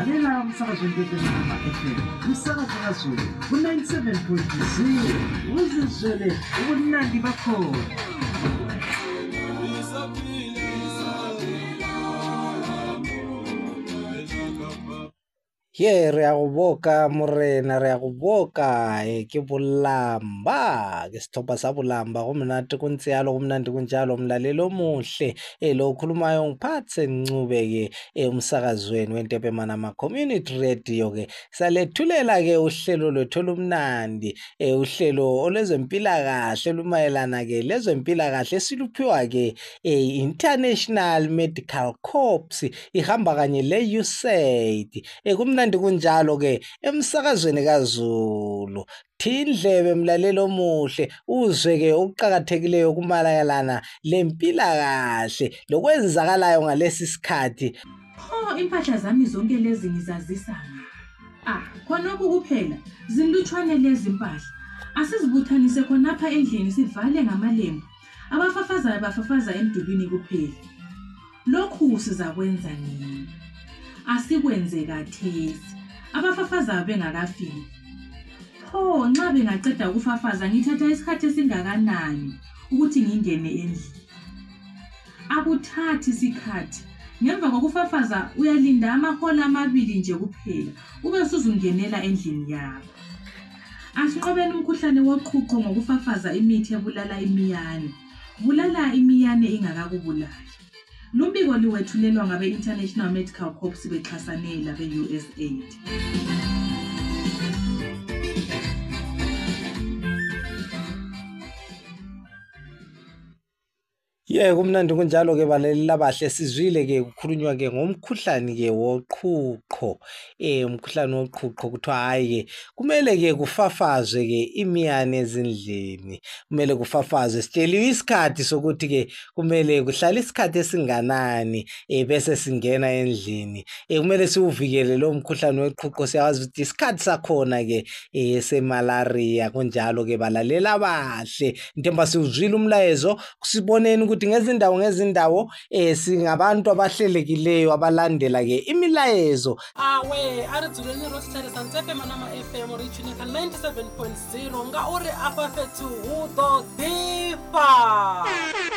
lalela umsakazweni kwekwemama fm umsakazo kazulu ku-97 point 0 uzizwele ubunandi bakhona. Ye re a go boka morena re a go boka e ke bolamba ke setlhopha sa bolamba go monate go ntse yalo go mnandi kunjalo mlalelo omuhle e lo ukhulumayo ngiphathe ncube-ke umsakazweni wentepe manama community radio ke. Salethulela ke uhlelo lwethu olumnandi e uhlelo olwezempilakahle lumayelana ke lezempilakahle esiluphiwa ke e International Medical Corps ihamba kanye le USAID e kumnandi kunjalo ke emsakazweni kaZulu. Thindlebe mlalelo omuhle uzwe ke okuqhakathekileyo kumalayalana lempilakahle lokwenzakalayo ngalesi sikhathi. Pho impahla zami zonke lezi ngizazisana ah khonokho kuphela. Zinlutshwane lezi mpahla. Asizibuthanise khonapha endlini sivale ngamalembu. Abafafazayo bafafaza emdulwini kuphela. Lokhu sizakwenza nini asikwenze kathesi abafafazayo bengakafiki pho nxa bengaceda ukufafaza ngithatha isikhathi esingakanani ukuthi ngingene endlini? Akuthathi isikhathi ngemva kokufafaza uyalinda amahola amabili nje kuphela ube usuzungenela endlini yakho. Asinqobeni umkhuhlane woqhuqho ngokufafaza imithi ebulala imiyane. Bulala imiyane ingakakubulali lumbiko liwethulelwa ngabe-international medical corps bexhasane labe-usaid ye kumnandi kunjalo ke balalela bahle sizwile ke kukhulunywa ke ngomkhuhlane ke woqhuqho. Eh umkhuhlane woqhuqho kuthiwa hayi ke kumele ke kufafazwe ke imiyane ezindlini. Kumele kufafazwe sitsheliwe isikhathi sokuthi ke kumele kuhlala isikhathi esinganani eh bese singena endlini. Eh kumele siuvikele lo mkhuhlane weqhuqho siyawazi ukuthi isikhathi sakhona ke eh semalaria kunjalo ke balalela bahle. Ntemba siwuzwile umlayezo siboneni ukuthi ngezindawo ngezindawo eh singabantu abahlelekileyo abalandela ke imilayezo. Awe a ri dzuleni ro xitlherisa ntsepe manama fm ri chunika 97.0 nga uri afha fhethu hu ḓo ḓifha.